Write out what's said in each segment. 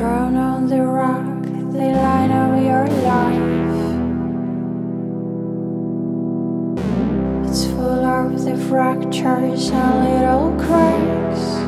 Thrown on the rock, they line up your life. It's full of the fractures and little cracks.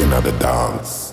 Another dance.